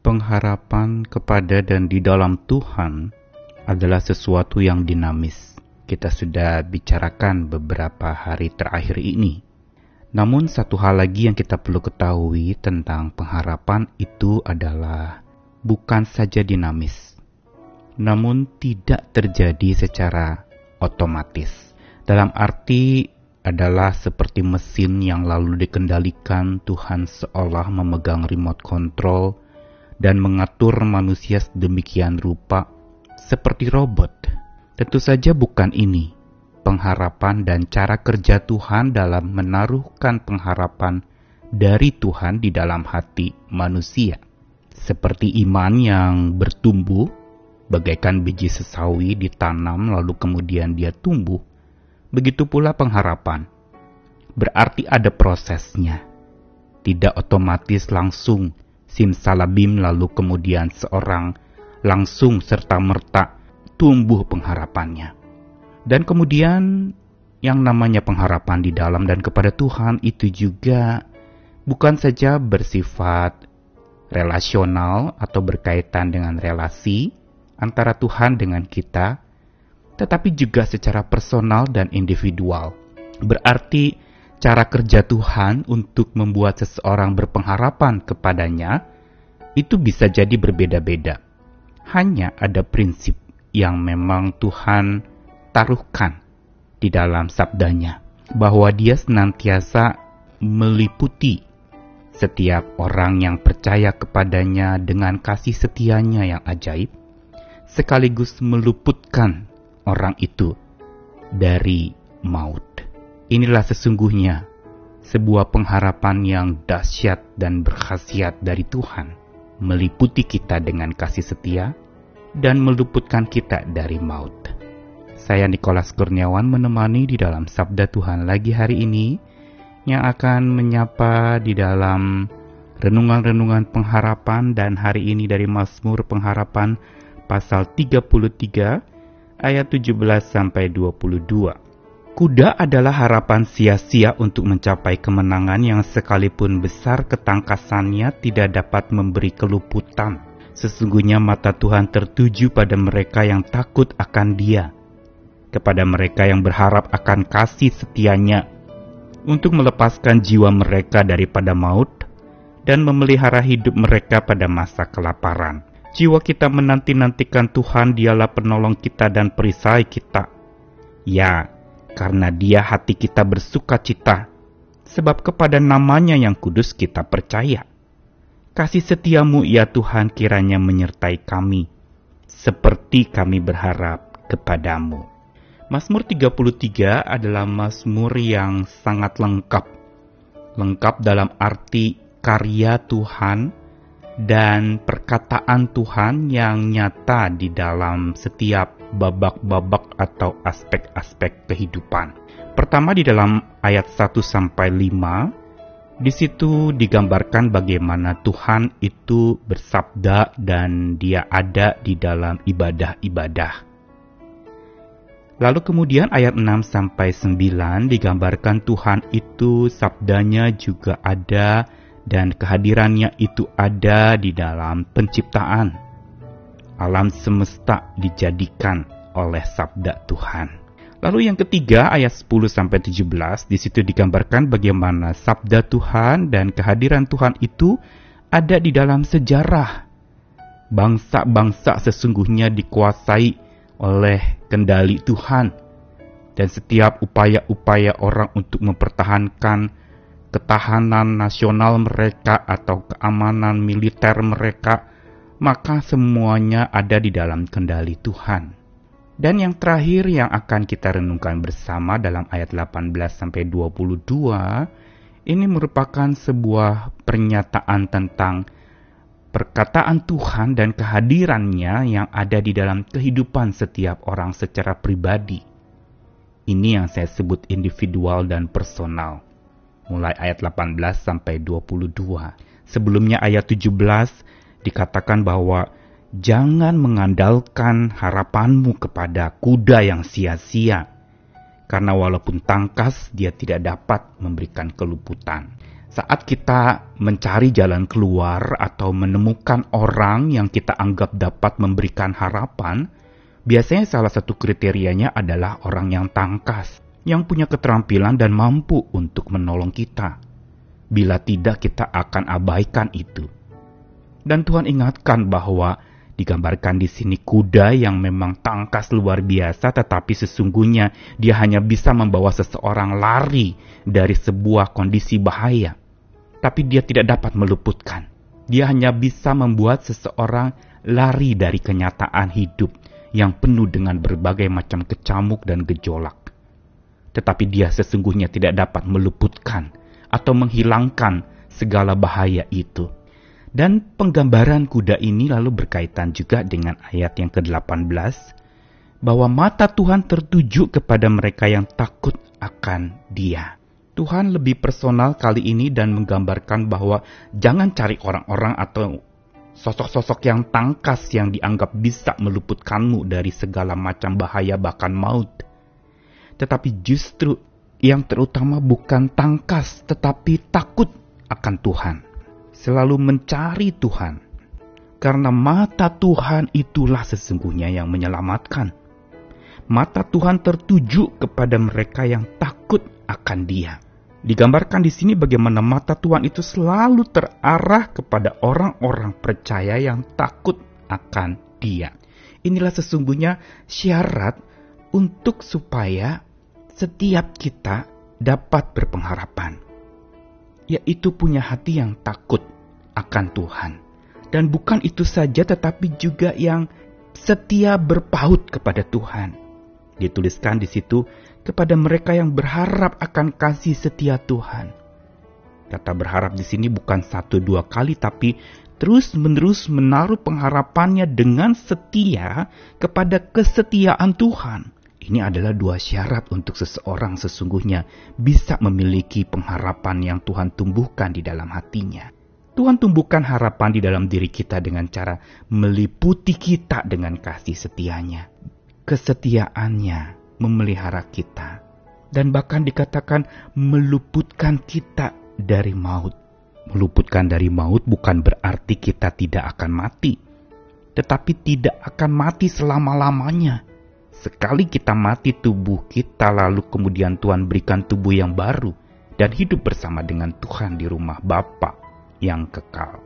pengharapan kepada dan di dalam Tuhan adalah sesuatu yang dinamis. Kita sudah bicarakan beberapa hari terakhir ini. Namun, satu hal lagi yang kita perlu ketahui tentang pengharapan itu adalah bukan saja dinamis, namun tidak terjadi secara otomatis. Dalam arti adalah seperti mesin yang lalu dikendalikan Tuhan seolah memegang remote control dan mengatur manusia sedemikian rupa seperti robot. Tentu saja bukan ini pengharapan dan cara kerja Tuhan dalam menaruhkan pengharapan dari Tuhan di dalam hati manusia. Seperti iman yang bertumbuh, bagaikan biji sesawi ditanam lalu kemudian dia tumbuh. Begitu pula pengharapan. Berarti ada prosesnya. Tidak otomatis langsung simsalabim lalu kemudian seorang langsung serta-merta tumbuh pengharapannya. Dan kemudian yang namanya pengharapan di dalam dan kepada Tuhan itu juga bukan saja bersifat relasional atau berkaitan dengan relasi antara Tuhan dengan kita, tetapi juga secara personal dan individual. Berarti cara kerja Tuhan untuk membuat seseorang berpengharapan kepadanya itu bisa jadi berbeda-beda hanya ada prinsip yang memang Tuhan taruhkan di dalam sabdanya, bahwa dia senantiasa meliputi setiap orang yang percaya kepadanya dengan kasih setianya yang ajaib, sekaligus meluputkan orang itu dari maut. Inilah sesungguhnya sebuah pengharapan yang dahsyat dan berkhasiat dari Tuhan meliputi kita dengan kasih setia, dan meluputkan kita dari maut. Saya Nikolas Kurniawan menemani di dalam Sabda Tuhan lagi hari ini, yang akan menyapa di dalam renungan-renungan pengharapan dan hari ini dari Mazmur Pengharapan pasal 33 ayat 17 sampai 22. Kuda adalah harapan sia-sia untuk mencapai kemenangan yang sekalipun besar ketangkasannya tidak dapat memberi keluputan. Sesungguhnya mata Tuhan tertuju pada mereka yang takut akan Dia, kepada mereka yang berharap akan kasih setianya, untuk melepaskan jiwa mereka daripada maut dan memelihara hidup mereka pada masa kelaparan. Jiwa kita menanti-nantikan Tuhan, Dialah penolong kita dan perisai kita. Ya, karena dia hati kita bersuka cita, sebab kepada namanya yang kudus kita percaya. Kasih setiamu ya Tuhan kiranya menyertai kami, seperti kami berharap kepadamu. Mazmur 33 adalah mazmur yang sangat lengkap. Lengkap dalam arti karya Tuhan dan perkataan Tuhan yang nyata di dalam setiap babak-babak atau aspek-aspek kehidupan. Pertama di dalam ayat 1 sampai 5 di situ digambarkan bagaimana Tuhan itu bersabda dan dia ada di dalam ibadah-ibadah. Lalu kemudian ayat 6 sampai 9 digambarkan Tuhan itu sabdanya juga ada dan kehadirannya itu ada di dalam penciptaan alam semesta dijadikan oleh sabda Tuhan. Lalu yang ketiga ayat 10 sampai 17 di situ digambarkan bagaimana sabda Tuhan dan kehadiran Tuhan itu ada di dalam sejarah. Bangsa-bangsa sesungguhnya dikuasai oleh kendali Tuhan dan setiap upaya-upaya orang untuk mempertahankan ketahanan nasional mereka atau keamanan militer mereka maka semuanya ada di dalam kendali Tuhan. Dan yang terakhir yang akan kita renungkan bersama dalam ayat 18 sampai 22 ini merupakan sebuah pernyataan tentang perkataan Tuhan dan kehadirannya yang ada di dalam kehidupan setiap orang secara pribadi. Ini yang saya sebut individual dan personal. Mulai ayat 18 sampai 22. Sebelumnya ayat 17 dikatakan bahwa jangan mengandalkan harapanmu kepada kuda yang sia-sia, karena walaupun tangkas, dia tidak dapat memberikan keluputan. Saat kita mencari jalan keluar atau menemukan orang yang kita anggap dapat memberikan harapan, biasanya salah satu kriterianya adalah orang yang tangkas, yang punya keterampilan dan mampu untuk menolong kita. Bila tidak, kita akan abaikan itu. Dan Tuhan ingatkan bahwa digambarkan di sini kuda yang memang tangkas luar biasa, tetapi sesungguhnya dia hanya bisa membawa seseorang lari dari sebuah kondisi bahaya tapi dia tidak dapat meluputkan. Dia hanya bisa membuat seseorang lari dari kenyataan hidup yang penuh dengan berbagai macam kecamuk dan gejolak. Tetapi dia sesungguhnya tidak dapat meluputkan atau menghilangkan segala bahaya itu. Dan penggambaran kuda ini lalu berkaitan juga dengan ayat yang ke-18 bahwa mata Tuhan tertuju kepada mereka yang takut akan Dia. Tuhan lebih personal kali ini dan menggambarkan bahwa jangan cari orang-orang atau sosok-sosok yang tangkas yang dianggap bisa meluputkanmu dari segala macam bahaya bahkan maut. Tetapi justru yang terutama bukan tangkas tetapi takut akan Tuhan. Selalu mencari Tuhan. Karena mata Tuhan itulah sesungguhnya yang menyelamatkan. Mata Tuhan tertuju kepada mereka yang takut akan Dia. Digambarkan di sini bagaimana mata Tuhan itu selalu terarah kepada orang-orang percaya yang takut akan Dia. Inilah sesungguhnya syarat untuk supaya setiap kita dapat berpengharapan, yaitu punya hati yang takut akan Tuhan. Dan bukan itu saja, tetapi juga yang setia berpaut kepada Tuhan. Dituliskan di situ, kepada mereka yang berharap akan kasih setia Tuhan. Kata berharap di sini bukan satu dua kali, tapi terus-menerus menaruh pengharapannya dengan setia kepada kesetiaan Tuhan. Ini adalah dua syarat untuk seseorang sesungguhnya bisa memiliki pengharapan yang Tuhan tumbuhkan di dalam hatinya. Tuhan tumbuhkan harapan di dalam diri kita dengan cara meliputi kita dengan kasih setianya. Kesetiaannya memelihara kita, dan bahkan dikatakan meluputkan kita dari maut. Meluputkan dari maut bukan berarti kita tidak akan mati, tetapi tidak akan mati selama-lamanya. Sekali kita mati tubuh kita, lalu kemudian Tuhan berikan tubuh yang baru dan hidup bersama dengan Tuhan di rumah Bapa yang kekal.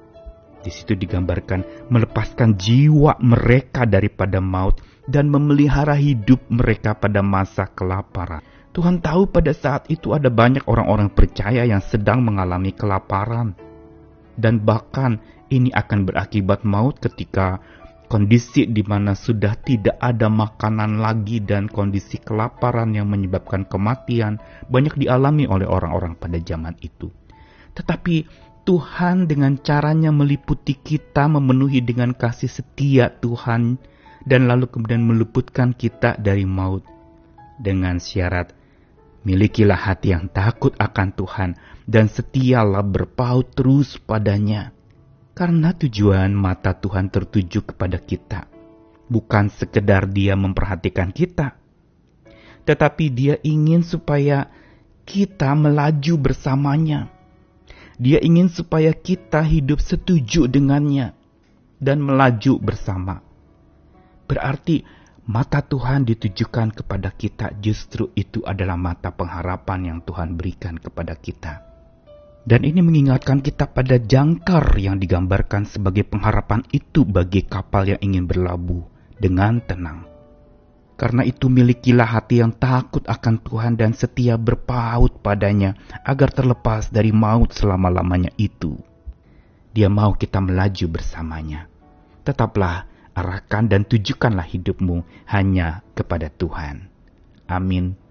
Di situ digambarkan melepaskan jiwa mereka daripada maut dan memelihara hidup mereka pada masa kelaparan. Tuhan tahu pada saat itu ada banyak orang-orang percaya yang sedang mengalami kelaparan. Dan bahkan ini akan berakibat maut ketika kondisi di mana sudah tidak ada makanan lagi dan kondisi kelaparan yang menyebabkan kematian banyak dialami oleh orang-orang pada zaman itu. Tetapi Tuhan dengan caranya meliputi kita, memenuhi dengan kasih setia Tuhan, dan lalu kemudian meluputkan kita dari maut. Dengan syarat, milikilah hati yang takut akan Tuhan, dan setialah berpaut terus padanya. Karena tujuan mata Tuhan tertuju kepada kita, bukan sekedar dia memperhatikan kita, tetapi dia ingin supaya kita melaju bersamanya dia ingin supaya kita hidup setuju dengannya dan melaju bersama. Berarti mata Tuhan ditujukan kepada kita justru itu adalah mata pengharapan yang Tuhan berikan kepada kita. Dan ini mengingatkan kita pada jangkar yang digambarkan sebagai pengharapan itu bagi kapal yang ingin berlabuh dengan tenang. Karena itu milikilah hati yang takut akan Tuhan dan setia berpaut padanya agar terlepas dari maut selama-lamanya itu. Dia mau kita melaju bersamanya. Tetaplah arahkan dan tujukanlah hidupmu hanya kepada Tuhan. Amin.